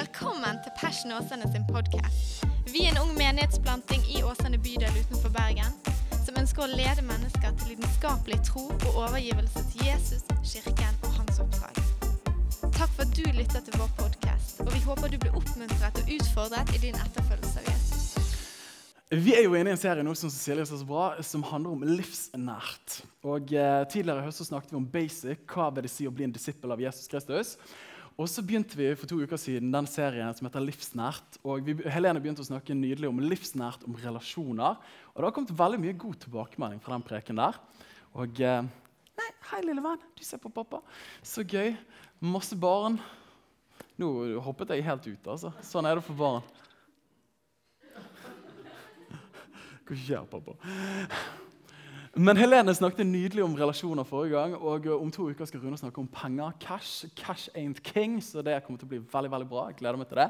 Velkommen til Passion Åsane sin podkast. Vi er en ung menighetsplanting i Åsane bydel utenfor Bergen som ønsker å lede mennesker til lidenskapelig tro og overgivelse til Jesus, kirken og hans oppdrag. Takk for at du lytter til vår podkast, og vi håper du blir oppmuntret og utfordret i din etterfølgelse av Jesus. Vi er jo inne i en serie nå som Cecilie så bra, som handler om livsnært. Og eh, Tidligere i høst så snakket vi om basic, hva vil det si å bli en disippel av Jesus Kristus. Og så begynte vi for to uker siden den serien som heter Livsnært. Og vi, Helene begynte å snakke nydelig om livsnært, om relasjoner. Og det har kommet veldig mye god tilbakemelding fra den preken der. Og eh, Nei, hei, lille venn. Du ser på pappa. Så gøy. Masse barn. Nå hoppet jeg helt ut, altså. Sånn er det for barn. Hva skjer, pappa? Men Helene snakket nydelig om relasjoner forrige gang. Og om to uker skal Rune snakke om penger. Cash. Cash ain't king. Så det kommer til å bli veldig veldig bra. Jeg gleder meg til det.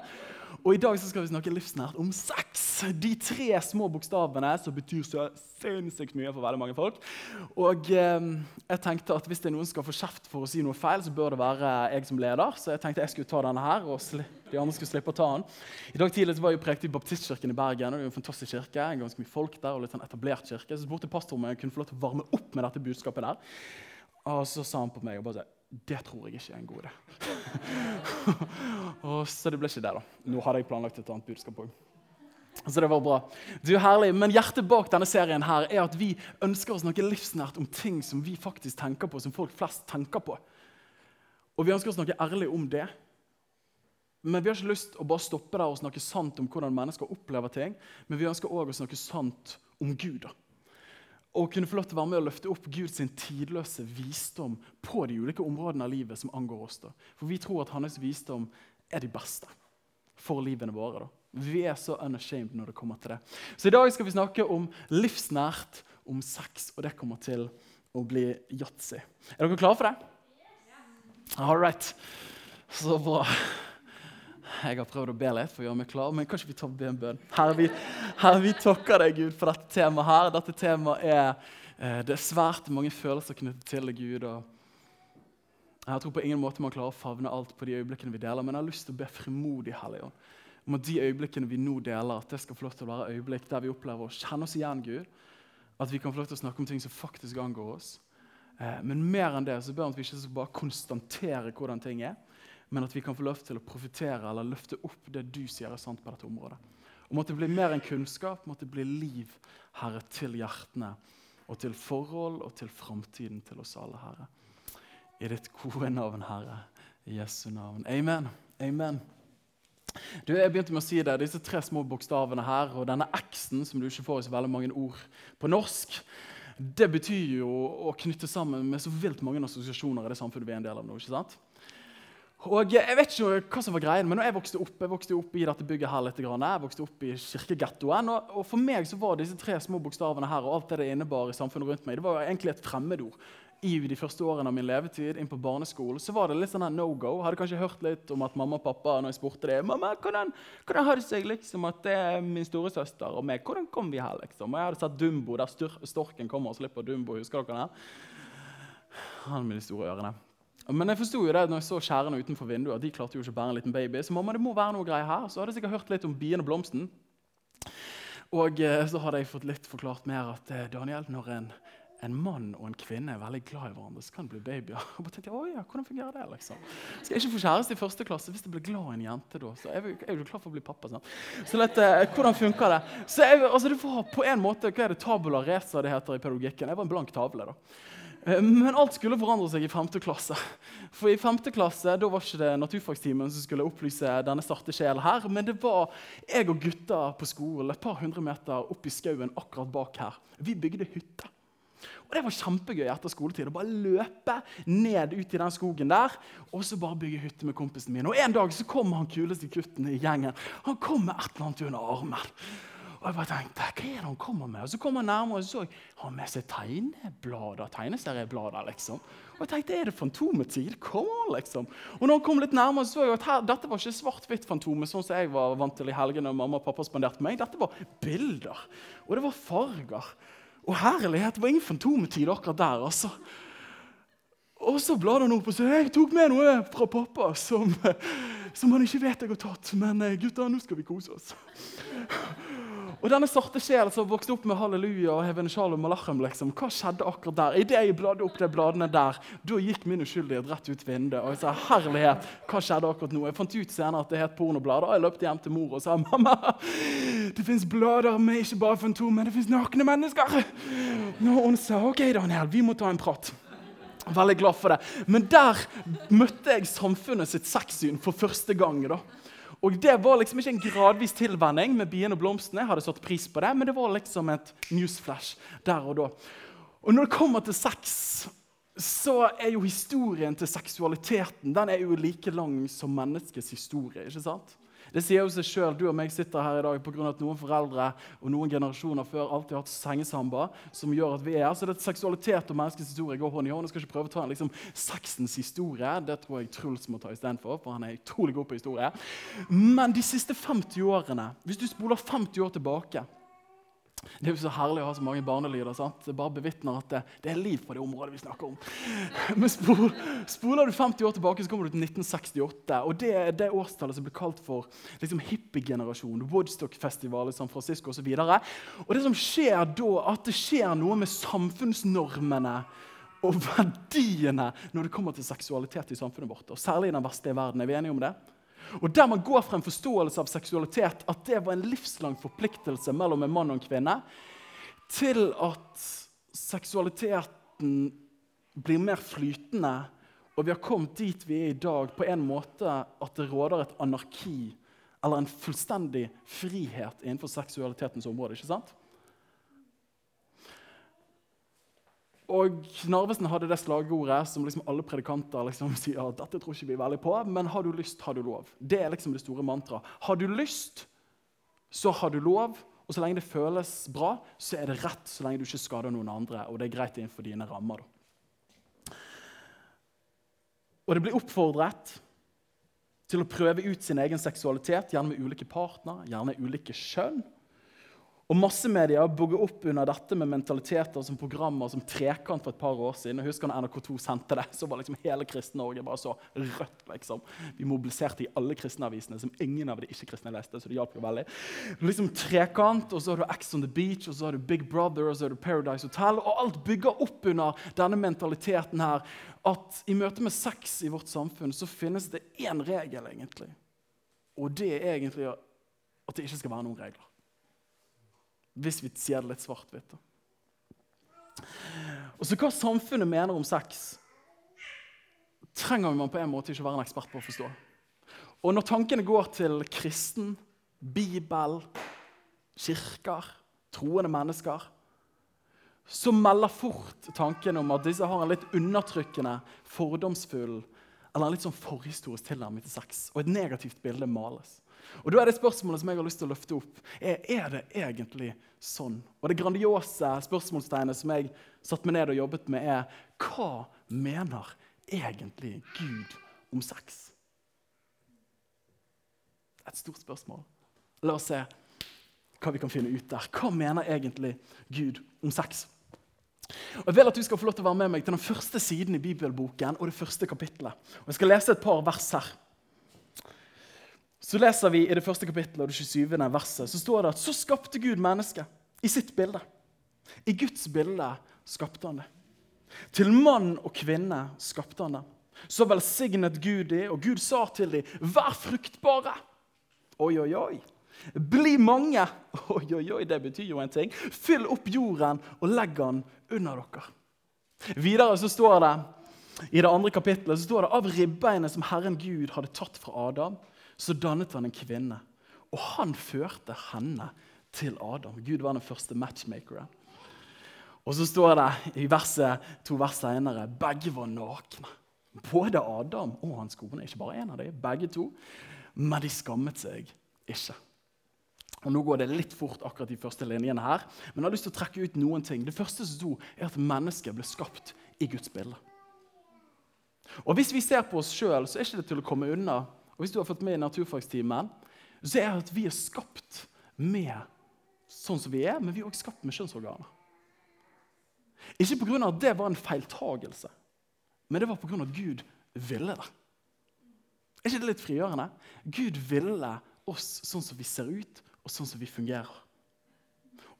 Og i dag skal vi snakke livsnært om sex. De tre små bokstavene som betyr så sinnssykt mye for veldig mange folk. Og eh, jeg tenkte at hvis det er noen som skal få kjeft for å si noe feil, så bør det være jeg som leder. Så jeg tenkte jeg skulle ta denne her, og de andre skulle slippe å ta den. I dag tidlig var jeg prekt i Baptistkirken i Bergen. og det er en fantastisk kirke, ganske mye folk der, og litt sånn etablert kirke. Så spurte pastoren om jeg kunne få lov til å varme opp med dette budskapet der. Og så sa han på meg og bare sa, det tror jeg ikke er en god idé. så det ble ikke det, da. Nå hadde jeg planlagt et annet budskap òg. Så det var bra. Du, herlig. Men hjertet bak denne serien her er at vi ønsker å snakke livsnært om ting som vi faktisk tenker på, som folk flest tenker på. Og vi ønsker å snakke ærlig om det. Men vi har ikke lyst å bare stoppe der og snakke sant om hvordan mennesker opplever ting. Men vi ønsker òg å snakke sant om Gud. da og kunne få lov til å være med og løfte opp Guds tidløse visdom på de ulike områdene av livet som angår oss. da. For vi tror at hans visdom er de beste for livene våre. da. Vi er så unashamed når det kommer til det. Så i dag skal vi snakke om livsnært, om sex, og det kommer til å bli yatzy. Er dere klare for det? All right. Så bra. Jeg har prøvd å be litt for å gjøre meg klar, men kanskje vi tar be en bønn? Herre, vi, herre, vi takker deg, Gud, for dette temaet her. Dette temaet er eh, Det er svært mange følelser knyttet til deg, Gud. og Jeg tror på ingen måte man klarer å favne alt på de øyeblikkene vi deler, men jeg har lyst til å be frimodig, Hellige Ånd, om at de øyeblikkene vi nå deler, at det skal få lov til å være øyeblikk der vi opplever å kjenne oss igjen, Gud. At vi kan få lov til å snakke om ting som faktisk angår oss. Eh, men mer enn det så bør vi ikke bare konstatere hvordan ting er men at vi kan få lov til å profitere eller løfte opp det du sier er sant på dette området. Og måtte det bli mer enn kunnskap, måtte det bli liv, Herre, til hjertene og til forhold og til framtiden til oss alle, Herre. I ditt gode navn, Herre. I Jesu navn. Amen. Amen. Du, jeg begynte med å si det, Disse tre små bokstavene her og denne X-en, som du ikke får i så veldig mange ord på norsk, det betyr jo å knytte sammen med så vilt mange assosiasjoner i det samfunnet vi er en del av nå. ikke sant? Og Jeg vet ikke hva som var greien, men jeg vokste opp jeg vokste opp i dette bygget her litt, jeg vokste opp i kirkegettoen, og, og, For meg så var disse tre små bokstavene her og alt det det innebar i samfunnet rundt meg, det var egentlig et fremmedord. I de første årene av min levetid, inn på barneskolen, så var det litt sånn no go. Jeg Hadde kanskje hørt litt om at mamma og pappa når jeg spurte det, mamma, hvordan, hvordan har det seg liksom at det er min storesøster og meg? Hvordan kom vi her? liksom? Og Jeg hadde sett Dumbo, der storken kommer og slipper Dumbo. Husker dere det? Han med de store ørene. Men jeg forsto jo det når jeg så skjærene utenfor vinduet, at de klarte jo ikke å bære en liten baby. Så mamma, det må være noe greier her. Så hadde jeg sikkert hørt litt om bien og blomsten. Og eh, så hadde jeg fått litt forklart mer at eh, Daniel, når en, en, mann og en kvinne er veldig glad i hverandre, så kan det bli babyer. Og bare tenkte, jeg, ja, hvordan fungerer det liksom? Skal jeg ikke få kjæreste i første klasse hvis jeg blir glad i en jente? da? Så jeg er jo klar for å bli pappa. Sånn. Så litt, eh, hvordan funker det? Så jeg, altså, det var på en måte, Hva er det tabula resa det heter i pedagogikken? Jeg var en blank tavle. da. Eh, men alt skulle forandre seg i 5. klasse. For i 5. klasse da var ikke det naturfagstimen som skulle opplyse denne sarte sjel her, men det var jeg og gutta på skolen et par hundre meter opp i skauen akkurat bak her. Vi bygde hytte. Og Det var kjempegøy etter skoletid å bare løpe ned ut i den skogen der og så bare bygge hytte med kompisen min. Og En dag så kom han kuleste gutten i gjengen. Han kom med et eller annet under armen. Og jeg bare tenkte, hva er det han kommer med? Og Så kom han nærmere og så har han med seg tegneblader. tegneserieblader, liksom. Og jeg tenkte, er det Fantometid? Kom an, liksom. Og når han kom litt nærmere, så jeg at her, dette var ikke svart-hvitt Fantomet, sånn som jeg var vant til i helgene mamma og pappa spanderte meg. Dette var bilder. Og det var farger. Og herlighet, det var ingen Fantometid akkurat der, altså. Og så bladde han opp og sa jeg tok med noe fra pappa som som han ikke vet jeg har tatt. Men eh, gutta, nå skal vi kose oss. Og denne svarte sjelen som vokste opp med halleluja og Heaven Shalom Malachem, liksom, hva skjedde akkurat der? Idet jeg bladde opp de bladene der, da gikk min uskyldighet rett ut vinduet. Og jeg sa herlighet, hva skjedde akkurat nå? Jeg fant ut senere at det het pornoblader. Jeg løpte hjem til mor og sa mamma, det fins blader med ikke bare fantom, men det fins nakne mennesker. Nå, hun sa OK, Daniel, vi må ta en prat. Veldig glad for det. Men der møtte jeg samfunnet sitt sexsyn for første gang. da. Og Det var liksom ikke en gradvis tilvenning med bien og blomstene. Hadde satt pris på det, men det var liksom et newsflash der og da. Og når det kommer til sex, så er jo historien til seksualiteten den er jo like lang som menneskets historie. ikke sant? Det sier jo seg sjøl. Du og meg sitter her i dag pga. at noen foreldre og noen generasjoner før alltid har hatt sengesamba. som gjør at vi er. Så det er seksualitet og menneskets historie går hånd i hånd. Jeg skal ikke prøve å ta en liksom, sexens historie. Det tror jeg Truls må ta istedenfor, for han er utrolig god på historie. Men de siste 50 årene, hvis du spoler 50 år tilbake det er jo så herlig å ha så mange barnelyder. sant? Det bare bevitner at det, det, er liv på det området vi snakker om. Men spol, spoler du 50 år tilbake, så kommer du til 1968. og Det er det årstallet som ble kalt for liksom, hippiegenerasjon. Woodstock-festival i San Francisco osv. Og, og det som skjer da, at det skjer noe med samfunnsnormene og verdiene når det kommer til seksualitet i samfunnet vårt. og Særlig i den vestlige verden. Er vi enige om det? Og Der man går fra en forståelse av seksualitet, at det var en livslang forpliktelse mellom en mann og en kvinne, til at seksualiteten blir mer flytende, og vi har kommet dit vi er i dag, på en måte at det råder et anarki eller en fullstendig frihet innenfor seksualitetens område. ikke sant? Og Narvesen hadde det slagordet som liksom alle predikanter liksom sier at dette tror ikke vi veldig på, men har du lyst, har du lov. Det er liksom det store mantraet. Har du lyst, så har du lov. Og så lenge det føles bra, så er det rett så lenge du ikke skader noen andre. Og det er greit innenfor dine rammer. Da. Og det blir oppfordret til å prøve ut sin egen seksualitet, gjerne med ulike partner, gjerne ulike kjønn. Og Massemedia bygger opp under dette med mentaliteter som programmer som Trekant for et par år siden. Jeg husker når NRK2 sendte det, så var liksom hele Kristen-Norge bare så rødt. liksom. Vi mobiliserte i alle kristenavisene, som ingen av de ikke-kristne leste. så det hjalp jo veldig. Liksom Trekant, og så har du X on the Beach, og så har du Big Brother og så har du Paradise Hotel. Og alt bygger opp under denne mentaliteten her at i møte med sex i vårt samfunn så finnes det én regel, egentlig. Og det er egentlig at det ikke skal være noen regler. Hvis vi sier det litt svart-hvitt. Og så Hva samfunnet mener om sex, trenger man på en måte ikke være en ekspert på å forstå. Og Når tankene går til kristen, Bibel, kirker, troende mennesker, så melder fort tanken om at disse har en litt undertrykkende, fordomsfull eller en litt sånn forhistorisk tilnærming til sex. Og et negativt bilde males. Og da er det spørsmålet som jeg har lyst til å løfte opp, er, er det egentlig sånn. Og det grandiose spørsmålstegnet som jeg satt meg ned og jobbet med, er hva mener egentlig Gud om sex? Et stort spørsmål. La oss se hva vi kan finne ut der. Hva mener egentlig Gud om sex? Og Jeg vil at du skal få lov til å være med meg til den første siden i bibelboken og det første kapittelet. Og Jeg skal lese et par vers her. Så leser vi i det første kapittelet det 27. verset, så står det at så skapte Gud mennesket i sitt bilde. I Guds bilde skapte han det. Til mann og kvinne skapte han det. Så velsignet Gud det, og Gud sa til dem, vær fruktbare. Oi, oi, oi. Bli mange. Oi, oi, oi, det betyr jo en ting. Fyll opp jorden og legg den under dere. Videre så står det i det andre kapittelet så står det av ribbeinet som Herren Gud hadde tatt fra Adam, så dannet han en kvinne. Og han førte henne til Adam. Gud var den første matchmakeren. Og så står det i verset, to vers senere begge var nakne. Både Adam og hans kone. Ikke bare én av dem, begge to. Men de skammet seg ikke. Og Nå går det litt fort, akkurat de første linjene her, men jeg har lyst til å trekke ut noen ting. Det første som sto, er at mennesket ble skapt i Guds bilde. Og Hvis vi ser på oss sjøl, er ikke til å komme unna og hvis du har fått med i naturfagstimen, så er det at vi er skapt med sånn som vi er, men vi er også skapt med kjønnsorganer. Ikke pga. at det var en feiltagelse, men det var pga. at Gud ville det. Er ikke det litt frigjørende? Gud ville oss sånn som vi ser ut, og sånn som vi fungerer.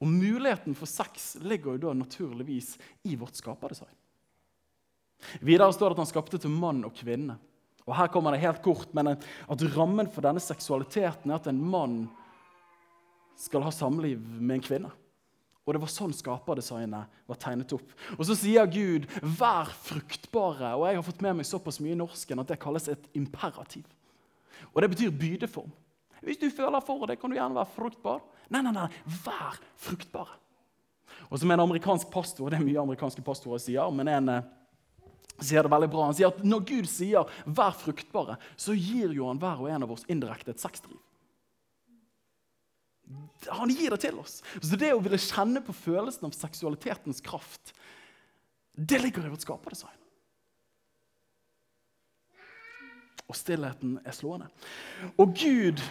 Og muligheten for sex ligger jo da naturligvis i vårt skaperdesign. Videre står det at han skapte til mann og kvinne. Og her kommer det helt kort, men at rammen for denne seksualiteten er at en mann skal ha samliv med en kvinne. Og det var sånn skaperdesignet var tegnet opp. Og så sier Gud 'vær fruktbare'. Og jeg har fått med meg såpass mye i norsken at det kalles et imperativ. Og det betyr bydeform. Hvis du føler for det, kan du gjerne være fruktbar. Nei, nei, nei, vær fruktbare. Og som en amerikansk pastor, det er mye amerikanske pastorer sier, men en eh, sier det veldig bra. Han sier at når Gud sier 'vær fruktbare', så gir jo han hver og en av oss indirekte et sexdriv. Han gir det til oss. Så det å ville kjenne på følelsen av seksualitetens kraft, det ligger i vårt skaperdesign. Og stillheten er slående. Og Gud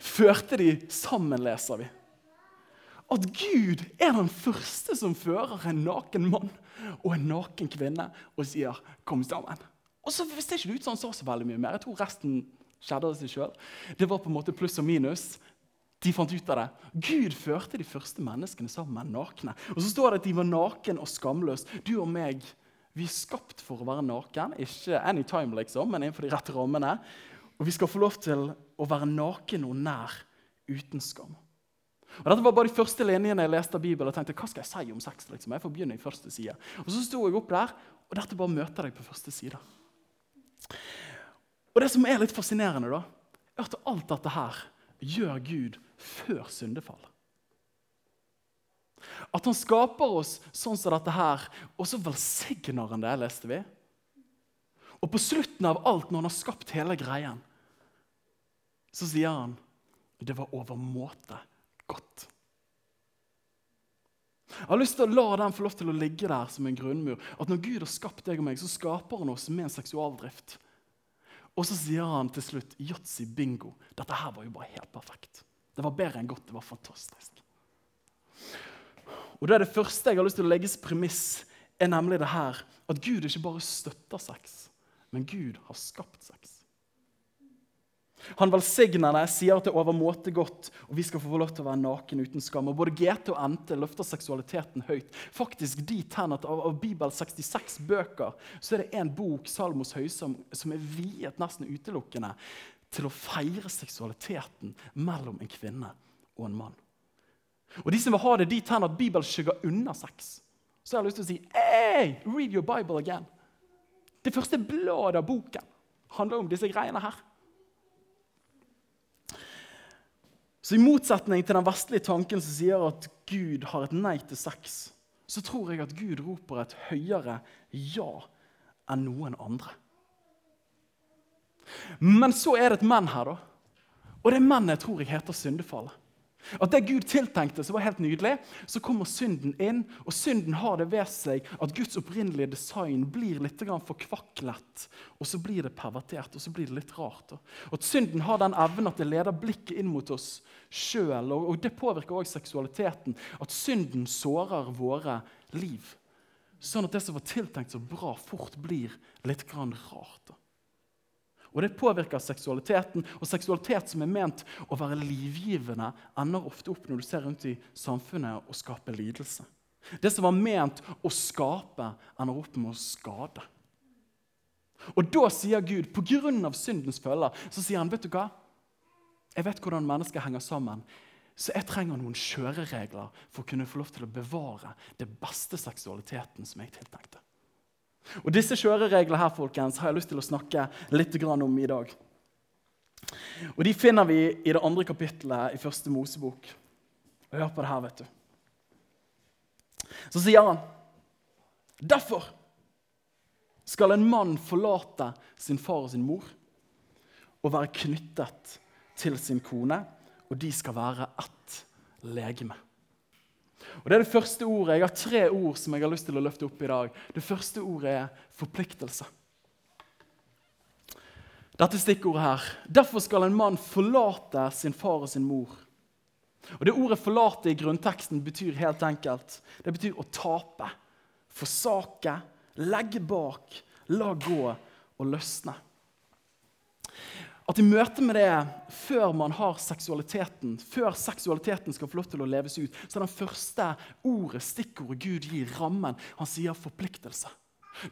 førte de sammen, leser vi. At Gud er den første som fører en naken mann og en naken kvinne og sier 'kom sammen'. Og så ser ikke det ut som han sa så veldig mye mer. Jeg tror resten skjedde av seg sjøl. Det var på en måte pluss og minus. De fant ut av det. Gud førte de første menneskene sammen nakne. Og så står det at de var naken og skamløse. Du og meg vi er skapt for å være naken. Ikke anytime, liksom, men innenfor de rette rammene. Og vi skal få lov til å være naken og nær uten skam. Og Dette var bare de første linjene jeg leste av Bibelen. og tenkte, hva skal Jeg si om sex? Liksom? Jeg får begynne i første side. Og Så sto jeg opp der, og dette bare møter deg på første side. Og Det som er litt fascinerende, da, er at alt dette her gjør Gud før syndefall. At han skaper oss sånn som dette her, og så velsigner han det, leste vi. Og på slutten av alt, når han har skapt hele greien, så sier han det var overmåte godt. Jeg har lyst til å la den få lov til å ligge der som en grunnmur. At når Gud har skapt deg og meg, så skaper han oss med en seksualdrift. Og så sier han til slutt yatzy bingo. Dette her var jo bare helt perfekt. Det var bedre enn godt. Det var fantastisk. Og det, er det første jeg har lyst til å legge som premiss, er nemlig det her at Gud ikke bare støtter sex, men Gud har skapt sex. Han velsigner det, sier at det er overmåte godt, og vi skal få lov til å være naken uten skam. Og Både GT og NT løfter seksualiteten høyt. Faktisk dit hen at Av, av Bibels 66 bøker så er det en bok, Salmos høysam, som er viet nesten utelukkende til å feire seksualiteten mellom en kvinne og en mann. Og De som vil ha det dit hen at Bibelen skygger unna sex, så har jeg lyst til å si hey, read your Bible again. Det første bladet av boken handler om disse greiene her. Så I motsetning til den vestlige tanken som sier at Gud har et nei til sex, så tror jeg at Gud roper et høyere ja enn noen andre. Men så er det et menn her, da. Og det mennet tror jeg heter syndefallet. At det Gud tiltenkte, som var helt nydelig, så kommer synden inn. Og synden har det ved seg at Guds opprinnelige design blir litt forkvaklet. Og så blir det pervertert, og så blir det litt rart. Og at Synden har den evnen at det leder blikket inn mot oss sjøl. Og, det påvirker òg seksualiteten. At synden sårer våre liv. Sånn at det som var tiltenkt så bra, fort blir litt rart. Og Det påvirker seksualiteten, og seksualitet som er ment å være livgivende, ender ofte opp når du ser rundt i samfunnet og skaper lidelse. Det som var ment å skape, ender opp med å skade. Og da sier Gud, pga. syndens følger, så sier han, vet du hva? Jeg vet hvordan mennesker henger sammen. Så jeg trenger noen kjøreregler for å kunne få lov til å bevare det beste seksualiteten som jeg tiltenkte. Og Disse kjørereglene her, folkens, har jeg lyst til å snakke litt om i dag. Og De finner vi i det andre kapittelet i første Mosebok. Og Hør på det her, vet du. Så sier han Derfor skal en mann forlate sin far og sin mor og være knyttet til sin kone, og de skal være ett legeme. Og Det er det første ordet. Jeg har tre ord som jeg har lyst til å løfte opp i dag. Det første ordet er forpliktelse. Dette stikkordet her. Derfor skal en mann forlate sin far og sin mor. Og Det ordet 'forlate' i grunnteksten betyr helt enkelt Det betyr å tape, forsake, legge bak, la gå og løsne. At i møte med det, før man har seksualiteten, før seksualiteten skal få lov til å leves ut, så er den første ordet, stikkordet Gud gir, rammen, han sier forpliktelse.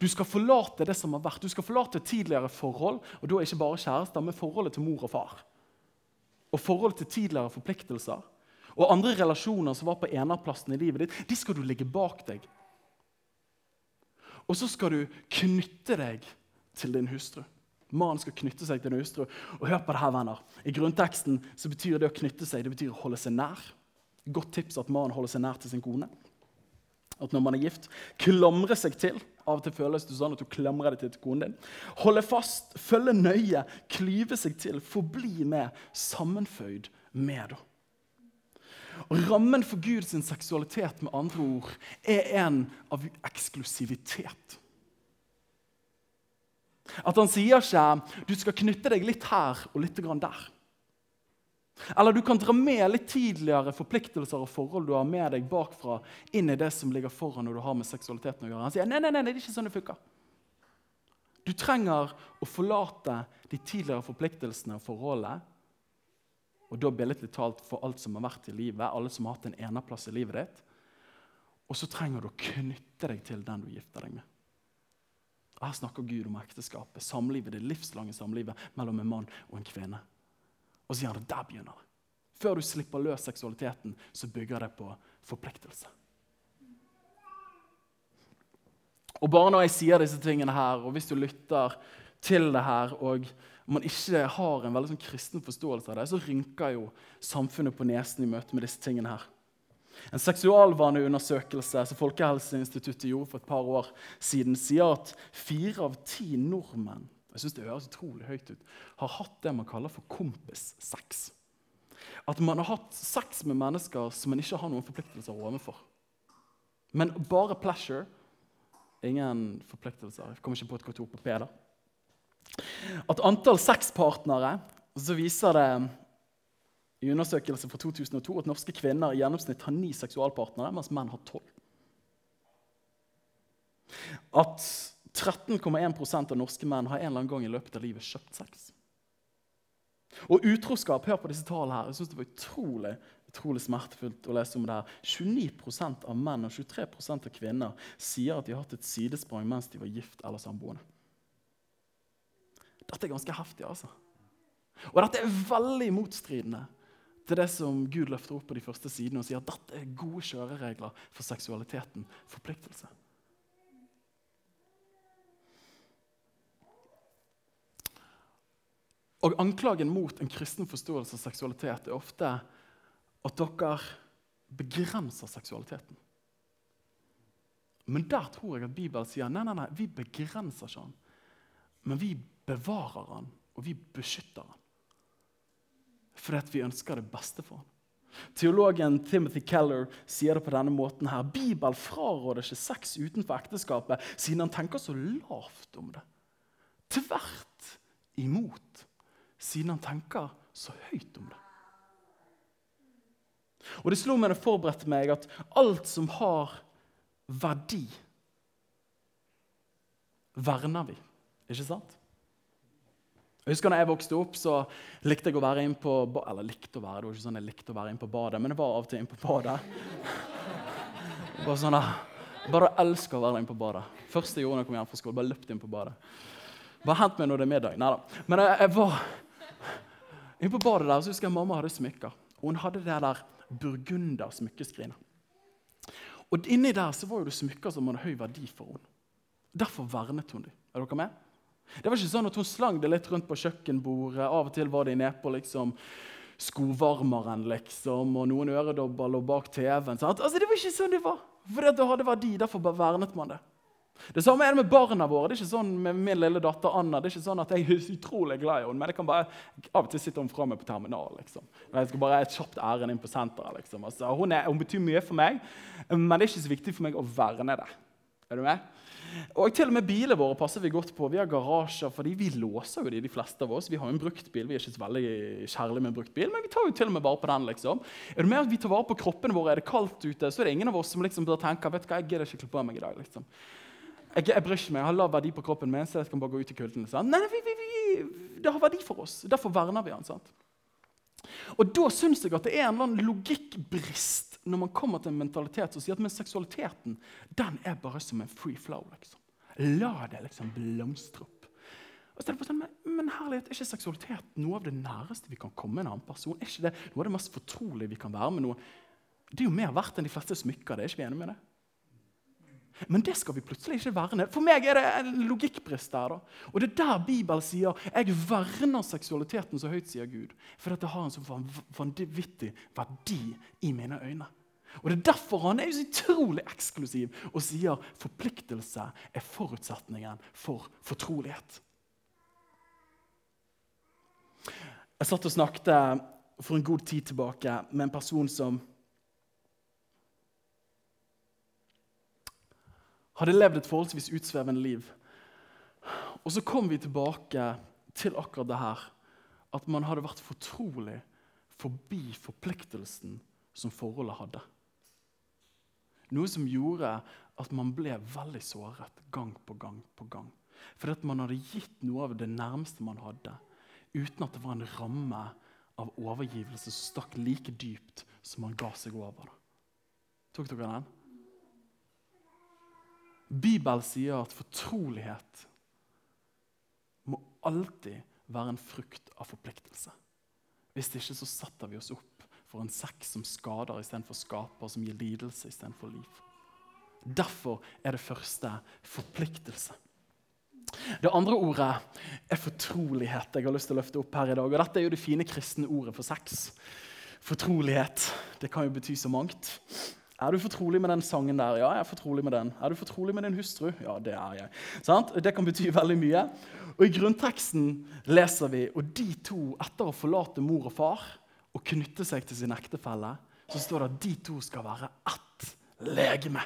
Du skal forlate det som har vært. Du skal forlate tidligere forhold, og da ikke bare kjærester, men forholdet til mor og far. Og forholdet til tidligere forpliktelser. Og andre relasjoner som var på enerplassen i livet ditt, de skal du ligge bak deg. Og så skal du knytte deg til din hustru. Mannen skal knytte seg til en hustru. Og hør på det her, venner. I grunnteksten så betyr det å knytte seg det betyr å holde seg nær. Godt tips at mannen holder seg nær til sin kone. At når man er gift, klamre seg til. Av og til føles det sånn at du klamrer deg til konen din. Holde fast, følge nøye, klyve seg til, forbli med, sammenføyd med. da. Og Rammen for Guds seksualitet med andre ord, er en av eksklusivitet. At han sier ikke du skal knytte deg litt her og litt der. Eller du kan dra med litt tidligere forpliktelser og forhold du har med deg bakfra, inn i det som ligger foran når du har med seksualiteten å gjøre. Han sier nei, nei, nei, det er ikke sånn det funker. Du trenger å forlate de tidligere forpliktelsene og forholdet. Og da billedlig talt for alt som har vært i livet, alle som har hatt en eneplass i livet ditt. Og så trenger du å knytte deg til den du gifter deg med. Her snakker Gud om ekteskapet, samlivet, det livslange samlivet mellom en mann og en kvinne. Og så sier han at der begynner det. Før du slipper løs seksualiteten, så bygger det på forpliktelse. Og bare når jeg sier disse tingene her, og hvis du lytter til det her, og man ikke har en veldig sånn kristen forståelse av det, så rynker jo samfunnet på nesen i møte med disse tingene her. En seksualvaneundersøkelse som Folkehelseinstituttet gjorde for et par år siden, sier at fire av ti nordmenn jeg synes det høres utrolig høyt ut, har hatt det man kaller for kompissex. At man har hatt sex med mennesker som man ikke har noen forpliktelser overfor. Men bare pleasure. Ingen forpliktelser. Jeg kommer ikke på et kontor på P. da. At antall sexpartnere så viser det i undersøkelse fra 2002 at norske kvinner i gjennomsnitt har ni seksualpartnere, mens menn har tolv. At 13,1% av norske menn har en eller annen gang i løpet av livet kjøpt sex. Og utroskap Hør på disse tallene her. Jeg synes Det var utrolig, utrolig smertefullt å lese om det her. 29% av menn og 23% av kvinner sier at de har hatt et sidesprang mens de var gift eller samboende. Dette er ganske heftig, altså. Og dette er veldig motstridende til det som Gud løfter opp på de første sidene og sier at dette er gode kjøreregler for seksualiteten. Forpliktelse. Og Anklagen mot en kristen forståelse av seksualitet er ofte at dere begrenser seksualiteten. Men der tror jeg at Bibelen sier nei, nei, nei, vi begrenser ikke den. Men vi bevarer den, og vi beskytter den fordi vi ønsker det beste for ham. Teologen Timothy Keller sier det på denne måten her. Bibelen fraråder ikke sex utenfor ekteskapet siden han tenker så lavt om det. Tvert imot, siden han tenker så høyt om det. Og Det slo meg da jeg forberedte meg, at alt som har verdi, verner vi. Ikke sant? Jeg husker når jeg vokste opp, så likte jeg å være inn på Eller likte å være, det var ikke sånn jeg likte å være inn på badet, men jeg var av og til inn på badet. Bare sånn bare elsker å være inn på badet. Første jeg gjorde når jeg kom hjem fra skole, bare løpte inn på badet. Bare hent meg når det er middag. Neida. Men jeg, jeg var inne på badet der, så husker jeg mamma hadde smykker. Og hun hadde det der burgunder smykkeskrinet. Og inni der så var jo det smykker som hadde høy verdi for henne. Derfor vernet hun dem. Er dere med? Det var ikke sånn at Hun slang det litt rundt på kjøkkenbordet. Av og til var de nede på liksom, skovarmeren, liksom, og noen øredobber lå bak TV-en. Altså, det var ikke sånn det var. For det hadde verdi, derfor vernet man det. Det samme er det med barna våre. Det er ikke sånn med min lille datter Anna. Det er ikke sånn at Jeg er utrolig glad i henne, men jeg kan bare av og til sitte hun fra meg på terminalen. liksom. Jeg skal bare et kjapt ærend inn på senteret. liksom. Altså, hun, er, hun betyr mye for meg, men det er ikke så viktig for meg å verne det. Er du med? Og til og med Bilene våre passer vi godt på. Vi har garasjer, fordi vi låser jo de, de fleste av oss. Vi har jo en brukt bil. Vi er ikke så veldig kjærlige med en brukt bil, men vi tar jo til og med vare på den. liksom. Er det med at vi tar vare på kroppene våre? Er det kaldt ute, så er det ingen av oss som liksom bør tenke vet du hva, jeg gidder ikke kle på meg i dag. liksom. Jeg, jeg bryr ikke meg, jeg har lav verdi på kroppen min, så jeg kan bare gå ut i kulden. Liksom. Nei, vi, vi, vi, det har verdi for oss. Derfor verner vi den. sant? Og Da syns jeg at det er en eller annen logikkbrist når man kommer til en mentalitet som sier at men seksualiteten den er bare som en free flow. liksom. La det liksom blomstre opp. Og så er det bare sånn, men, men herlighet, Er ikke seksualitet noe av det næreste vi kan komme en annen person? Er ikke det noe av det mest fortrolige vi kan være med noe? Det er jo mer verdt enn de fleste smykker. det er ikke vi enige med det? Men det skal vi plutselig ikke verne. For meg er det en logikkbrist der. da. Og det er der Bibelen sier jeg verner seksualiteten så høyt, sier Gud. For det har en så vanvittig verdi i mine øyne. Og Det er derfor han er så utrolig eksklusiv og sier forpliktelse er forutsetningen for fortrolighet. Jeg satt og snakket for en god tid tilbake med en person som hadde levd et forholdsvis utsvevende liv. Og så kom vi tilbake til akkurat det her. At man hadde vært fortrolig forbi forpliktelsen som forholdet hadde. Noe som gjorde at man ble veldig såret gang på gang på gang. Fordi at man hadde gitt noe av det nærmeste man hadde, uten at det var en ramme av overgivelse som stakk like dypt som man ga seg over. Tok dere den? Bibelen sier at fortrolighet må alltid være en frukt av forpliktelse. Hvis ikke så setter vi oss opp for en sekk som skader istedenfor skaper, som gir lidelse istedenfor liv. Derfor er det første forpliktelse. Det andre ordet er fortrolighet. jeg har lyst til å løfte opp her i dag. Og Dette er jo det fine kristne ordet for sex. Fortrolighet. Det kan jo bety så mangt. Er du fortrolig med den sangen der? Ja, jeg er fortrolig med den. Er du fortrolig med din hustru? Ja, det er jeg. Sant? Det kan bety veldig mye. Og I grunnteksten leser vi og de to, etter å forlate mor og far og knytte seg til sin ektefelle, så står det at de to skal være ett legeme.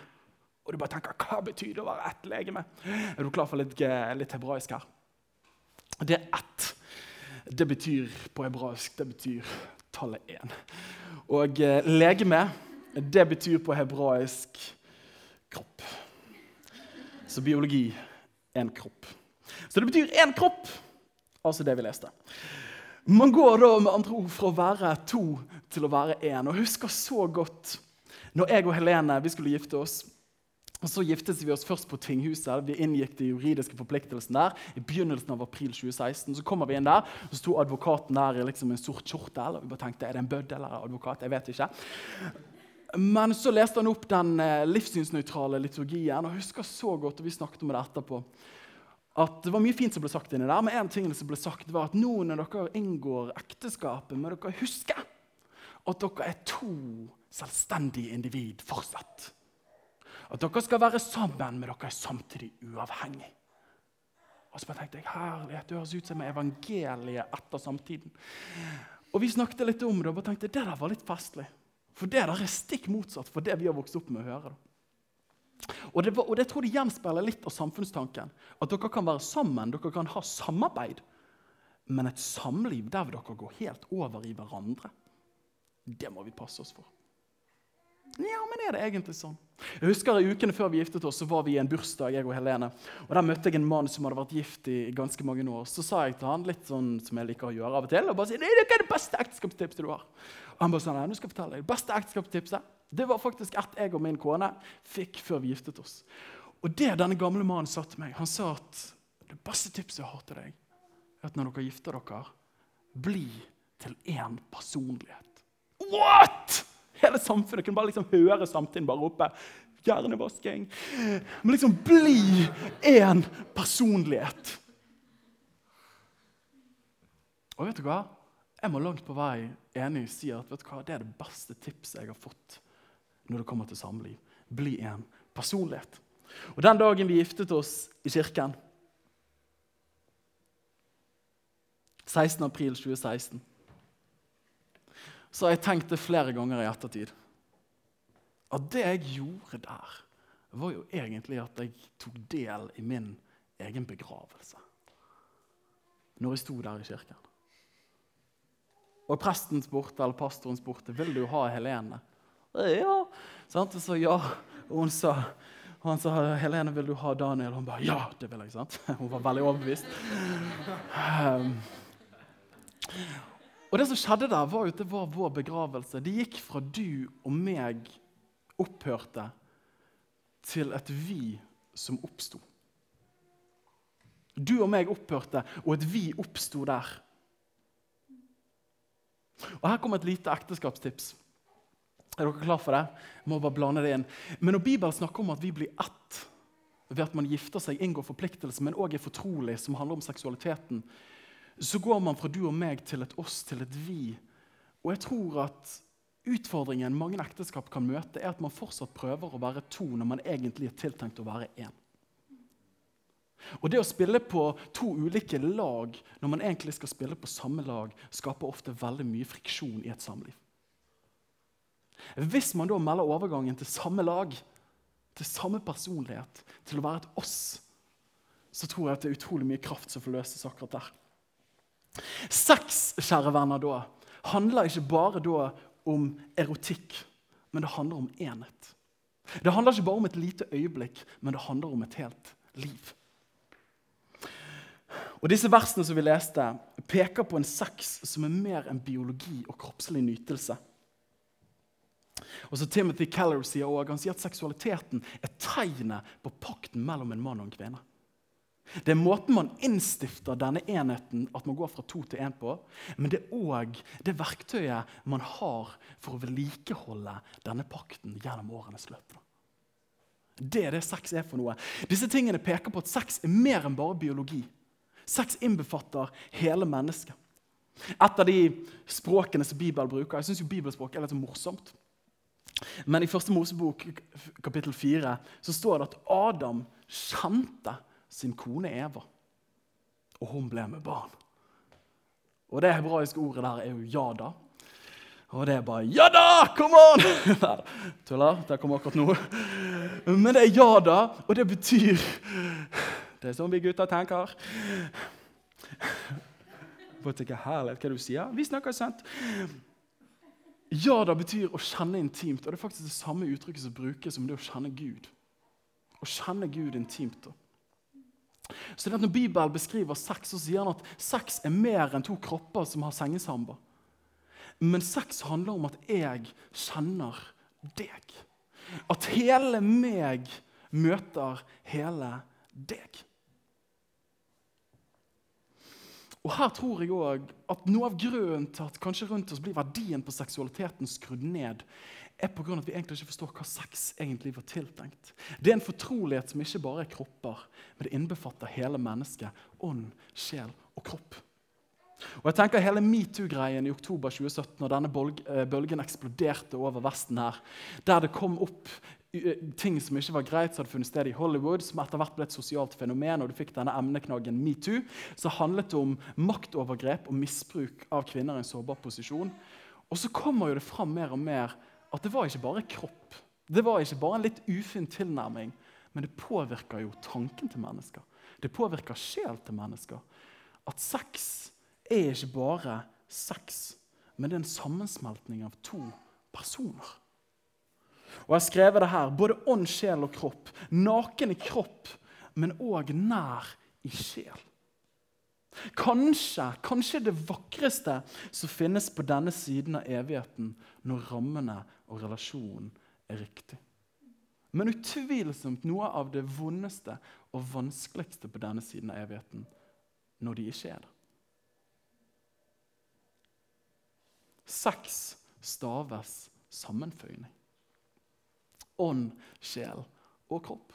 Og du bare tenker, Hva betyr det å være ett legeme? Er du klar for litt, litt hebraisk her? Det er ett. Det betyr på hebraisk det betyr tallet én. Og eh, legeme det betyr på hebraisk kropp. Så biologi en kropp. Så det betyr én kropp, altså det vi leste. Man går da med andre ord fra å være to til å være én. Og jeg husker så godt når jeg og Helene vi skulle gifte oss. Og Så giftet vi oss først på tinghuset. Vi inngikk de juridiske forpliktelsene der. i begynnelsen av april 2016. Så kommer vi inn der, og så sto advokaten der i liksom en sort kjortel. og vi bare tenkte, Er det en bødd eller advokat? Jeg vet ikke. Men så leste han opp den eh, livssynsnøytrale liturgien. og jeg husker så godt, og vi snakket om det etterpå, at det var mye fint som ble sagt inni der, men en ting som ble sagt var at nå når dere inngår ekteskapet, må dere huske at dere er to selvstendige individ fortsatt. At dere skal være sammen, men dere er samtidig uavhengig. Og så tenkte jeg, herlighet, Det høres ut som evangeliet etter samtiden. Og Vi snakket litt om det og bare tenkte det der var litt festlig. For det der er stikk motsatt for det vi har vokst opp med å høre. Og det, og det tror jeg gjenspeiler litt av samfunnstanken. At dere kan være sammen, dere kan ha samarbeid. Men et samliv der dere går helt over i hverandre, det må vi passe oss for. Ja, men er det egentlig sånn? Jeg husker i Ukene før vi giftet oss, så var vi i en bursdag. jeg og Helene. Og Der møtte jeg en mann som hadde vært gift i ganske mange år. Så sa jeg til han litt sånn som jeg liker å gjøre av og til, og bare si, det er det beste ekteskapstipset du har. Og han bare sa, nei, nå skal jeg fortelle deg, Det beste ekteskapstipset det var faktisk ett jeg og min kone fikk før vi giftet oss. Og det denne gamle mannen sa til meg, han sa at det beste tipset jeg har til deg, er at når dere gifter dere, bli til én personlighet. What?! Hele samfunnet kunne bare liksom høre samtiden bare rope hjernevasking. Men liksom bli én personlighet. Og vet du hva? Jeg må langt på vei enig si at vet du hva? det er det beste tipset jeg har fått når det kommer til samliv. Bli en personlighet. Og Den dagen vi giftet oss i kirken, 16. april 2016 så har jeg tenkt det flere ganger i ettertid. At det jeg gjorde der, var jo egentlig at jeg tok del i min egen begravelse. Når jeg sto der i kirken. Og presten spurte, eller pastoren spurte vil du ha Helene. Ja. Sant? Så ja. Og hun sa, og han sa Helene, vil du ha Daniel? Og hun ba ja, det vil jeg. sant? Hun var veldig overbevist. Um, Og det som skjedde der, var jo at det var vår begravelse. Det gikk fra du og meg opphørte, til et vi som oppsto. Du og meg opphørte, og et vi oppsto der. Og Her kommer et lite ekteskapstips. Er dere klar for det? Jeg må bare blande det inn. Men når Bibelen snakker om at vi blir ett ved at man gifter seg, inngår forpliktelse, men òg er fortrolig, som handler om seksualiteten, så går man fra du og meg til et oss, til et vi. Og jeg tror at utfordringen mange ekteskap kan møte, er at man fortsatt prøver å være to når man egentlig er tiltenkt å være én. Og Det å spille på to ulike lag når man egentlig skal spille på samme lag, skaper ofte veldig mye friksjon i et samliv. Hvis man da melder overgangen til samme lag, til samme personlighet, til å være et oss, så tror jeg at det er utrolig mye kraft som forløses akkurat der. Sex, kjære venner, da, handler ikke bare da om erotikk, men det handler om enhet. Det handler ikke bare om et lite øyeblikk, men det handler om et helt liv. Og Disse versene som vi leste, peker på en sex som er mer enn biologi og kroppslig nytelse. Og så Timothy Keller sier også, han sier at seksualiteten er tegnet på pakten mellom en mann og en kvinne. Det er måten man innstifter denne enheten, at man går fra to til én på. Men det er òg det verktøyet man har for å vedlikeholde denne pakten gjennom årenes løp. Det er det sex er for noe. Disse tingene peker på at sex er mer enn bare biologi. Sex innbefatter hele mennesket. Et av de språkene som Bibelen bruker Jeg syns bibelspråk er litt morsomt. Men i første Mosebok kapittel 4 så står det at Adam kjente sin kone Eva, og hun ble med barn. Og det hebraiske ordet der er jo 'jada'. Og det er bare 'ja da, come on'! Tuller. Det kommer akkurat nå. Men det er 'ja da', og det betyr Det er sånn vi gutter tenker. Bare tenker, Herlighet, hva du sier? Vi snakker sant. Ja da betyr å kjenne intimt. Og det er faktisk det samme uttrykket som brukes som det å kjenne Gud. Å kjenne Gud intimt. da. Så det at Når Bibelen beskriver sex, så sier han at sex er mer enn to kropper som har sengesamba. Men sex handler om at jeg kjenner deg. At hele meg møter hele deg. Og her tror jeg også at Noe av grunnen til at kanskje rundt oss blir verdien på seksualiteten skrudd ned, er på grunn av at vi egentlig ikke forstår hva sex egentlig var tiltenkt. Det er en fortrolighet som ikke bare er kropper, men det innbefatter hele mennesket. Ånd, sjel og kropp. Og jeg tenker Hele metoo-greien i oktober 2017, når denne eh, bølgen eksploderte over Vesten, her, der det kom opp eh, ting som ikke var greit, som hadde funnet sted i Hollywood, som etter hvert ble et sosialt fenomen, og du fikk denne emneknaggen metoo, så handlet det om maktovergrep og misbruk av kvinner i en sårbar posisjon. Og så kommer jo det fram mer og mer at det var ikke bare kropp. Det var ikke bare en litt ufin tilnærming, men det påvirker jo tanken til mennesker. Det påvirker sjel til mennesker. At sex er ikke bare sex, men det er en sammensmeltning av to personer. Og Jeg har skrevet det her. Både ånd, sjel og kropp. Naken i kropp, men òg nær i sjel. Kanskje, kanskje det vakreste som finnes på denne siden av evigheten, når rammene og relasjonen er riktig. Men utvilsomt noe av det vondeste og vanskeligste på denne siden av evigheten når de ikke er det. Sex staves sammenføyning. Ånd, sjel og kropp.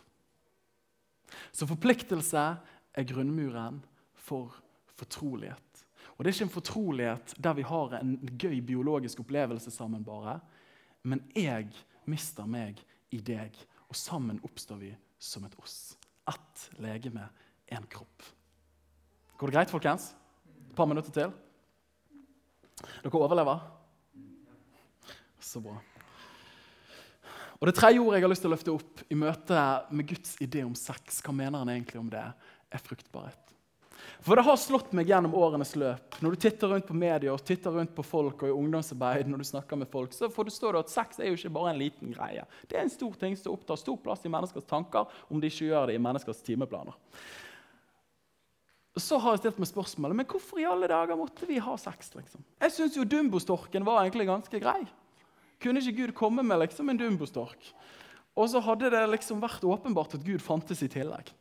Så forpliktelse er grunnmuren for fortrolighet. Og Det er ikke en fortrolighet der vi har en gøy biologisk opplevelse sammen, bare, men jeg mister meg i deg, og sammen oppstår vi som et oss. Ett legeme, én kropp. Går det greit, folkens? Et par minutter til? Dere overlever? Så bra. Og Det tredje ordet jeg har lyst til å løfte opp i møte med Guds idé om sex, hva mener han egentlig om det, er fruktbarhet. For det har slått meg gjennom årenes løp. Når du titter rundt på media og titter rundt på folk og i ungdomsarbeid, når du snakker med folk, så forstår du at sex er jo ikke bare en liten greie. Det er en stor ting som opptar stor plass i menneskers tanker, om de ikke gjør det i menneskers timeplaner. så har jeg stilt meg spørsmålet men hvorfor i alle dager måtte vi ha sex. liksom? Jeg syns jo dumbostorken var egentlig ganske grei. Kunne ikke Gud komme med liksom en dumbostork? Og så hadde det liksom vært åpenbart at Gud fantes i tillegg.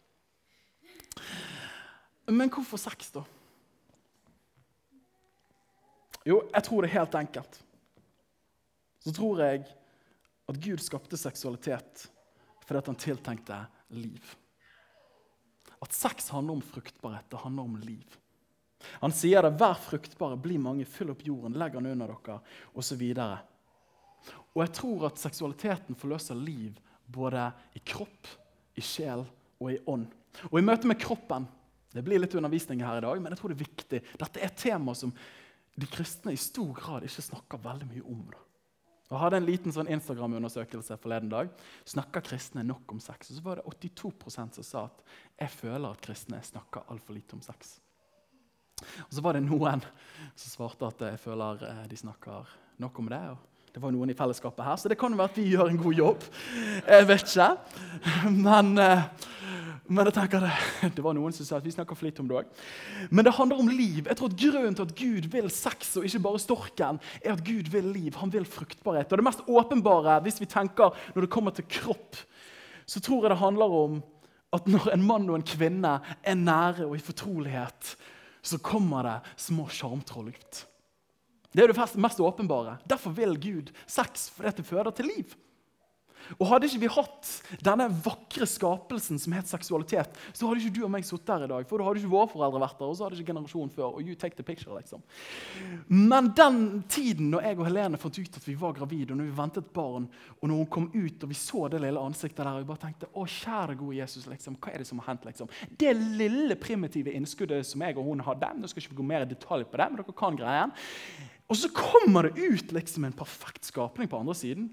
Men hvorfor sex, da? Jo, jeg tror det er helt enkelt. Så tror jeg at Gud skapte seksualitet fordi han tiltenkte liv. At sex handler om fruktbarhet, det handler om liv. Han sier det 'vær fruktbare, bli mange, fyll opp jorden, legg den under dere', osv. Og jeg tror at seksualiteten forløser liv både i kropp, i sjel og i ånd. Og i møte med kroppen Det blir litt undervisning her i dag, men jeg tror det er viktig. Dette er et tema som de kristne i stor grad ikke snakker veldig mye om. Da. Jeg hadde en liten sånn Instagram-undersøkelse forleden dag. Snakker kristne nok om sex? Og så var det 82% som sa at jeg føler at kristne snakker altfor lite om sex. Og så var det noen som svarte at jeg føler eh, de snakker nok om det. og det var noen i fellesskapet her, så det kan jo være at vi gjør en god jobb. Jeg vet ikke. Men, eh, men jeg tenker det, det var noen som sa at vi snakker for lite om det òg. Men det handler om liv. Jeg tror at Grunnen til at Gud vil sex, og ikke bare storken, er at Gud vil liv. Han vil fruktbarhet. Og Det mest åpenbare hvis vi tenker når det kommer til kropp, så tror jeg det handler om at når en mann og en kvinne er nære og i fortrolighet, så kommer det små sjarmtroll ut. Det er det mest åpenbare. Derfor vil Gud sex, fordi det føder til liv. Og Hadde ikke vi hatt denne vakre skapelsen som het seksualitet, så hadde ikke du og meg sittet her i dag. For da hadde ikke våre foreldre vært der, og så hadde ikke generasjonen før. og you take the picture, liksom. Men den tiden når jeg og Helene fant ut at vi var gravide, og når vi ventet barn, og når hun kom ut og vi så det lille ansiktet der, og vi bare tenkte å kjære gode Jesus, liksom, hva er det som har hendt? liksom? Det lille primitive innskuddet som jeg og hun hadde, nå skal ikke vi gå mer i detalj på det, men dere kan greien, og så kommer det ut liksom en perfekt skapning på andre siden.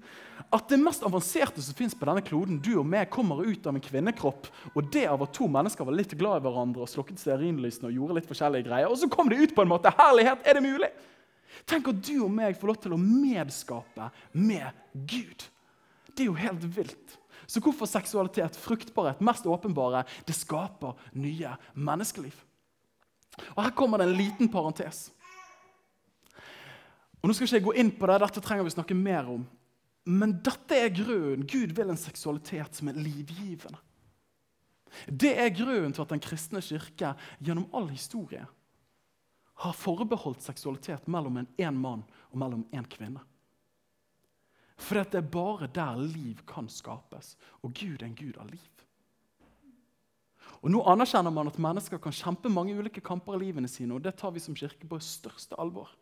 At det mest avanserte som fins på denne kloden, du og meg, kommer ut av en kvinnekropp. Og det av at to mennesker var litt glad i hverandre og slukket stearinlysene og gjorde litt forskjellige greier. Og så kom det ut på en måte. Herlighet, er det mulig? Tenk at du og meg får lov til å medskape med Gud. Det er jo helt vilt. Så hvorfor seksualitet, fruktbarhet, mest åpenbare, det skaper nye menneskeliv? Og Her kommer det en liten parentes. Og nå skal ikke jeg gå inn på det, Dette trenger vi snakke mer om. Men dette er grunnen. Gud vil en seksualitet som er livgivende. Det er grunnen til at Den kristne kirke gjennom all historie har forbeholdt seksualitet mellom en én mann og mellom en kvinne. For det er bare der liv kan skapes, og Gud er en gud av liv. Og Nå anerkjenner man at mennesker kan kjempe mange ulike kamper i livene sine, og det tar vi som kirke på største alvor.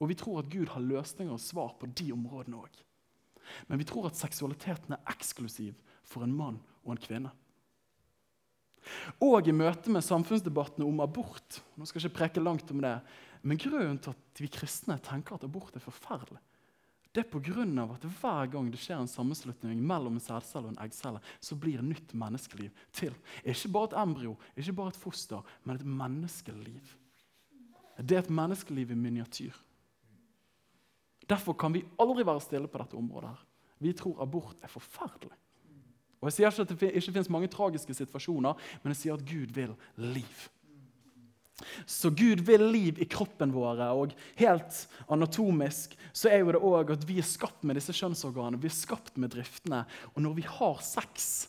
Og vi tror at Gud har løsninger og svar på de områdene òg. Men vi tror at seksualiteten er eksklusiv for en mann og en kvinne. Og i møte med samfunnsdebattene om abort nå skal jeg ikke preke langt om det, men Grunnen til at vi kristne tenker at abort er forferdelig, det er pga. at hver gang det skjer en sammenslutning mellom en sædcelle og en eggcelle, så blir et nytt menneskeliv til. Ikke bare et embryo, ikke bare et foster, men et menneskeliv. Det er et menneskeliv i miniatyr. Derfor kan vi aldri være stille på dette området. her. Vi tror abort er forferdelig. Og Jeg sier ikke at det ikke finnes mange tragiske situasjoner, men jeg sier at Gud vil liv. Så Gud vil liv i kroppen vår, og helt anatomisk så er jo det òg at vi er skapt med disse kjønnsorganene, vi er skapt med driftene. Og når vi har sex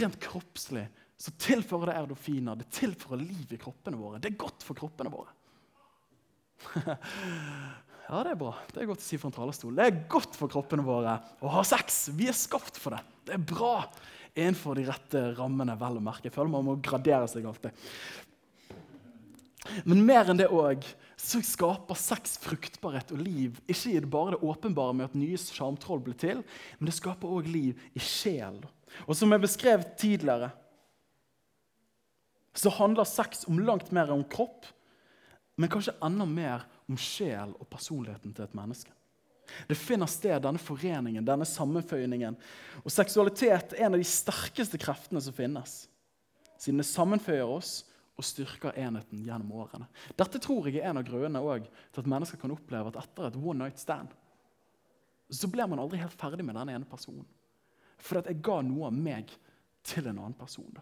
rent kroppslig, så tilfører det erdofiner, det tilfører liv i kroppene våre. Det er godt for kroppene våre. Ja, det er bra. Det er godt å si fra en talerstol. Det er godt for kroppene våre å ha sex. Vi er skapt for det. Det er bra innenfor de rette rammene, vel å merke. Jeg føler man må gradere seg alltid. Men mer enn det òg så skaper sex fruktbarhet og liv. Ikke bare det åpenbare med at nye sjarmtroll blir til, men det skaper òg liv i sjel. Og som jeg beskrev tidligere, så handler sex om langt mer om kropp, men kanskje enda mer om sjel og personligheten til et menneske. Det finner sted, denne foreningen, denne sammenføyningen. Og seksualitet er en av de sterkeste kreftene som finnes. Siden det sammenføyer oss og styrker enheten gjennom årene. Dette tror jeg er en av grunnene til at mennesker kan oppleve at etter et one night stand så blir man aldri helt ferdig med den ene personen. For at jeg ga noe av meg til en annen person.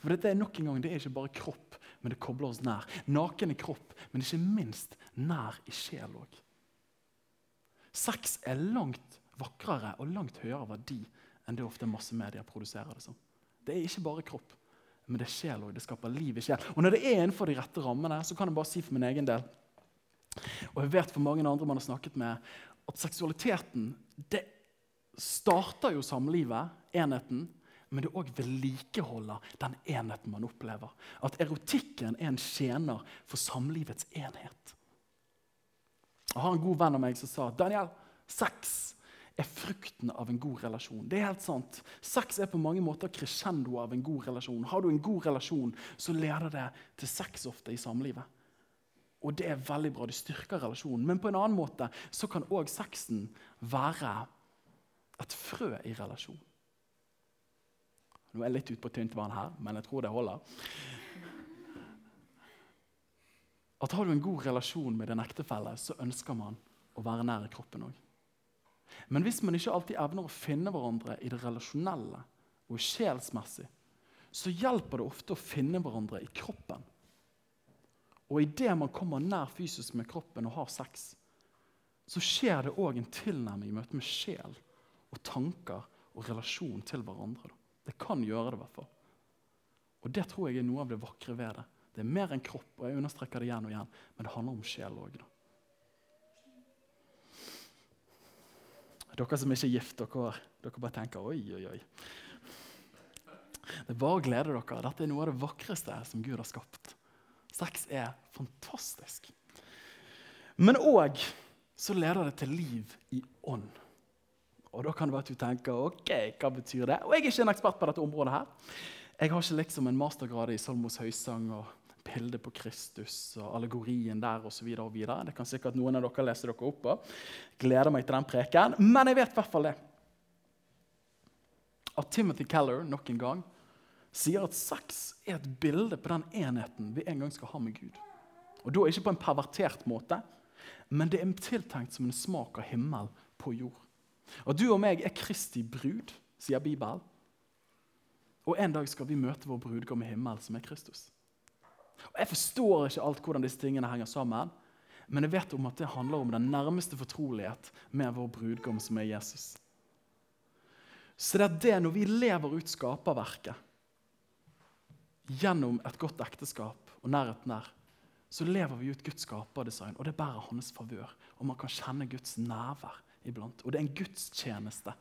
For dette er nok en gang, det er ikke bare kropp, men det kobler oss nær. Naken i kropp, men ikke minst nær i sjel òg. Sex er langt vakrere og langt høyere verdi enn det ofte masse medier produserer det som. Det er ikke bare kropp, men det er sjel òg. Det skaper liv i sjel. Og når det er innenfor de rette rammene, så kan jeg bare si for min egen del Og jeg vet for mange andre man har snakket med, at seksualiteten det starter jo samlivet, enheten, men det òg vedlikeholder den enheten man opplever. At erotikken er en tjener for samlivets enhet. Jeg har en god venn av meg som sa Daniel, sex er frukten av en god relasjon. Det er helt sant. Sex er på mange måter crescendo av en god relasjon. Har du en god relasjon, så leder det til sex ofte i samlivet. Og det er veldig bra. Det styrker relasjonen. Men på en annen måte så kan òg sexen være et frø i relasjon. Nå er jeg litt ute på tynt vann her, men jeg tror det holder. At Har du en god relasjon med din ektefelle, så ønsker man å være nær i kroppen òg. Men hvis man ikke alltid evner å finne hverandre i det relasjonelle og sjelsmessig, så hjelper det ofte å finne hverandre i kroppen. Og idet man kommer nær fysisk med kroppen og har sex, så skjer det òg en tilnærming i møte med sjel og tanker og relasjon til hverandre. Det kan gjøre det, i hvert fall. Og det tror jeg er noe av det vakre ved det. Det er mer enn kropp, og jeg understreker det igjen og igjen, men det handler om sjel òg. Dere som ikke er gift, dere, dere bare tenker oi, oi, oi. Det er bare å glede dere. Dette er noe av det vakreste som Gud har skapt. Sex er fantastisk. Men òg så leder det til liv i ånd. Og da kan det være at du tenker ok, hva betyr det? Og jeg er ikke en ekspert på dette området. her. Jeg har ikke liksom en mastergrad i Salmos høysang og bildet på Kristus og allegorien der osv. Det kan sikkert noen av dere lese dere opp på. Gleder meg til den preken. Men jeg vet i hvert fall det. At Timothy Keller nok en gang sier at sex er et bilde på den enheten vi en gang skal ha med Gud. Og da ikke på en pervertert måte, men det er tiltenkt som en smak av himmel på jord. Og du og meg er Kristi brud, sier Bibelen. Og en dag skal vi møte vår brudgom i himmelen, som er Kristus. Og Jeg forstår ikke alt hvordan disse tingene henger sammen, men jeg vet om at det handler om den nærmeste fortrolighet med vår brudgom, som er Jesus. Så det er det når vi lever ut skaperverket gjennom et godt ekteskap og nærheten der, så lever vi ut Guds skaperdesign, og det bærer hans favør. Og man kan kjenne Guds nærvær iblant. Og det er en gudstjeneste,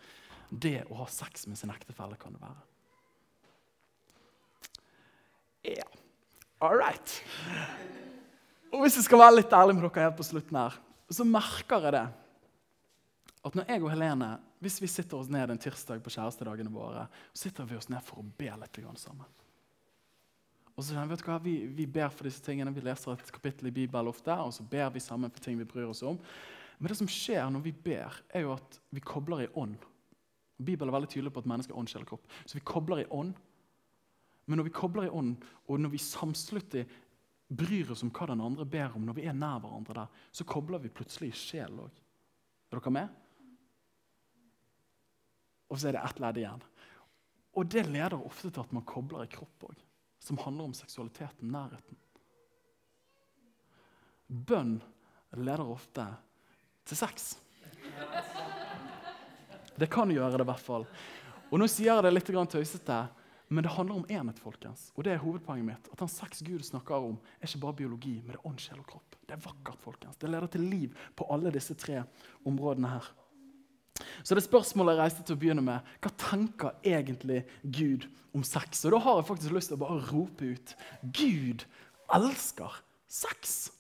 det å ha sex med sin ektefelle, kan det være. Ja, all right. Og hvis jeg skal være litt ærlig med dere helt på slutten her, så merker jeg det at når jeg og Helene hvis vi sitter oss ned en tirsdag på kjærestedagene våre, så sitter vi oss ned for å be litt sammen. Og så vet du hva, vi, vi, ber for disse tingene, vi leser et kapittel i Bibelen ofte, og så ber vi sammen for ting vi bryr oss om. Men det som skjer når vi ber, er jo at vi kobler i ånd. Bibelen er veldig tydelig på at mennesket er ånd, sjel og kropp. Så vi kobler i ånd. Men når vi kobler i ånd, og når vi samslutter bryr oss om hva den andre ber om, når vi er nær hverandre der, så kobler vi plutselig i sjel òg. Er dere med? Og så er det ett ledd igjen. Og det leder ofte til at man kobler i kropp òg, som handler om seksualiteten, nærheten. Bønn leder ofte til sex. Det kan gjøre det, i hvert fall. Og Nå sier jeg det litt tøysete, men det handler om enhet. folkens. Og det er hovedpoenget mitt. At den sex Gud snakker om, er ikke bare biologi, men det er ånd, sjel og kropp. Det er vakkert. folkens. Det leder til liv på alle disse tre områdene her. Så det spørsmålet jeg reiste til å begynne med, hva tenker egentlig Gud om sex? Og Da har jeg faktisk lyst til å bare rope ut Gud elsker sex.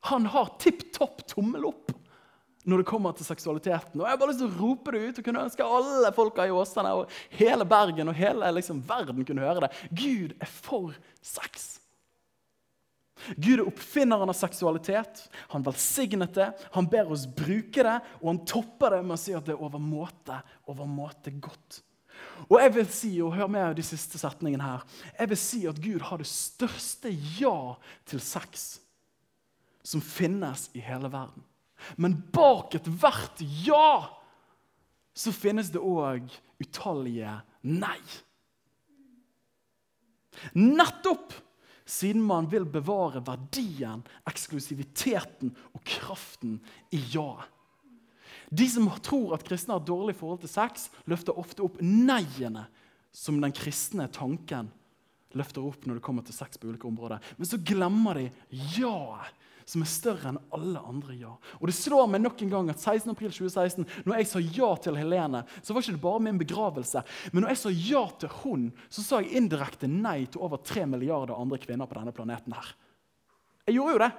Han har tipp topp tommel opp når det kommer til seksualiteten. Og Jeg har bare lyst til å rope det ut og kunne ønske alle folka i Åsane og hele Bergen og hele liksom, verden kunne høre det. Gud er for sex. Gud er oppfinneren av seksualitet. Han velsignet det, han ber oss bruke det, og han topper det med å si at det er overmåte, overmåte godt. Og jeg vil si, og hør med de siste setningene her, jeg vil si at Gud har det største ja til sex som finnes i hele verden. Men bak ethvert ja så finnes det òg utallige nei. Nettopp siden man vil bevare verdien, eksklusiviteten og kraften i ja-et. De som tror at kristne har dårlig forhold til sex, løfter ofte opp nei-ene som den kristne tanken løfter opp når det kommer til sex på ulike områder. Men så glemmer de ja-et, som er større enn alle andre ja. Og det slår meg nok en gang at 16. april 2016, når jeg sa ja til Helene, så var ikke det bare min begravelse. Men når jeg sa ja til hun, så sa jeg indirekte nei til over 3 milliarder andre kvinner på denne planeten her. Jeg gjorde jo det.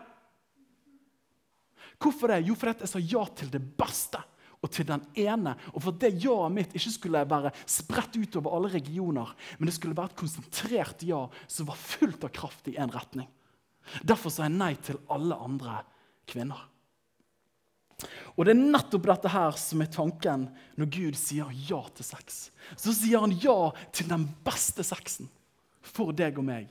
Hvorfor det? Jo, fordi jeg sa ja til det beste og til den ene. Og for at det ja-et mitt ikke skulle være spredt utover alle regioner, men det skulle være et konsentrert ja som var fullt av kraft i én retning. Derfor sa jeg nei til alle andre kvinner. Og Det er nettopp dette her som er tanken når Gud sier ja til sex. Så sier han ja til den beste sexen for deg og meg.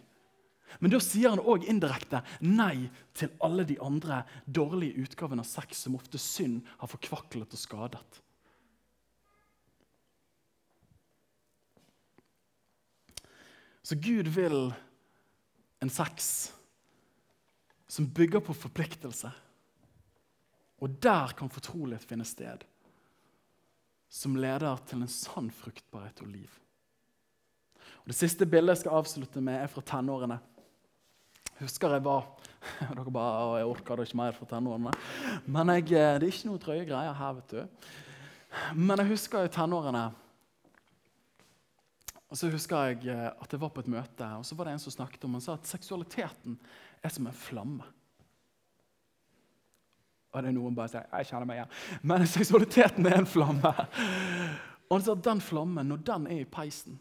Men da sier han òg indirekte nei til alle de andre dårlige utgavene av sex som ofte synd har forkvaklet og skadet. Så Gud vil en sex som bygger på forpliktelse. Og der kan fortrolighet finne sted, som leder til en sann fruktbarhet og liv. Og det siste bildet jeg skal avslutte med, er fra tenårene husker jeg var Dere bare, jeg orker det ikke mer fra tenårene. Men jeg, eh, det er ikke noe drøye greier her, vet du. Men jeg husker i tenårene og så husker jeg eh, at jeg var på et møte, og så var det en som snakket om Han sa at seksualiteten er som en flamme. Og det er noen bare sier jeg kjenner meg igjen. Men seksualiteten er en flamme. Og så den flammen, når den er i peisen,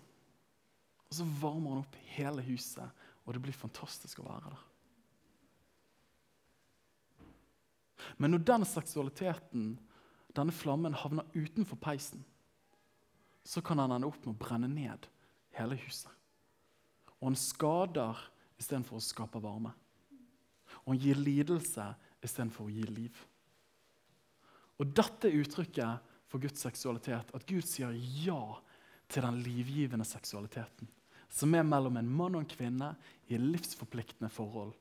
og så varmer han opp hele huset og det blir fantastisk å være der. Men når den seksualiteten, denne flammen, havner utenfor peisen, så kan den ende opp med å brenne ned hele huset. Og han skader istedenfor å skape varme. Og han gir lidelse istedenfor å gi liv. Og dette uttrykket for Guds seksualitet. At Gud sier ja til den livgivende seksualiteten som er mellom en mann og en kvinne i livsforpliktende forhold.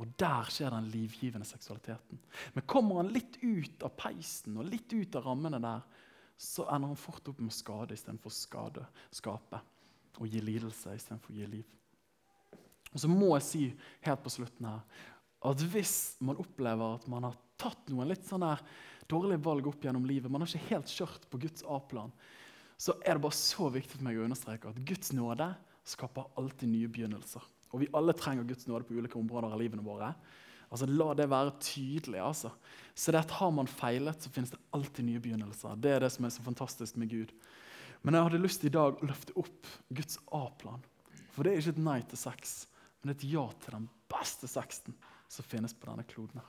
Og der skjer den livgivende seksualiteten. Men kommer han litt ut av peisen og litt ut av rammene der, så ender han fort opp med skade istedenfor skade, skape. Og gi lidelse istedenfor å gi liv. Og så må jeg si helt på slutten her at hvis man opplever at man har tatt noen litt sånn der dårlige valg opp gjennom livet, man har ikke helt kjørt på Guds A-plan, så er det bare så viktig for meg å understreke at Guds nåde skaper alltid nye begynnelser. Og vi alle trenger Guds nåde på ulike områder av livene våre. Altså, La det være tydelig. altså. Så det at Har man feilet, så finnes det alltid nye begynnelser. Det er det som er så fantastisk med Gud. Men jeg hadde lyst i dag å løfte opp Guds A-plan. For det er ikke et nei til sex, men et ja til den beste sexen som finnes på denne kloden.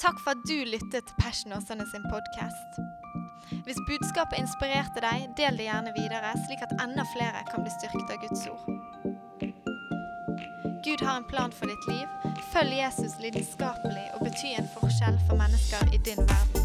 Takk for at du lyttet til Passion Åsane sin podkast. Hvis budskapet inspirerte deg, del det gjerne videre, slik at enda flere kan bli styrket av Guds ord. Gud har en plan for ditt liv. Følg Jesus lidenskapelig og bety en forskjell for mennesker i din verden.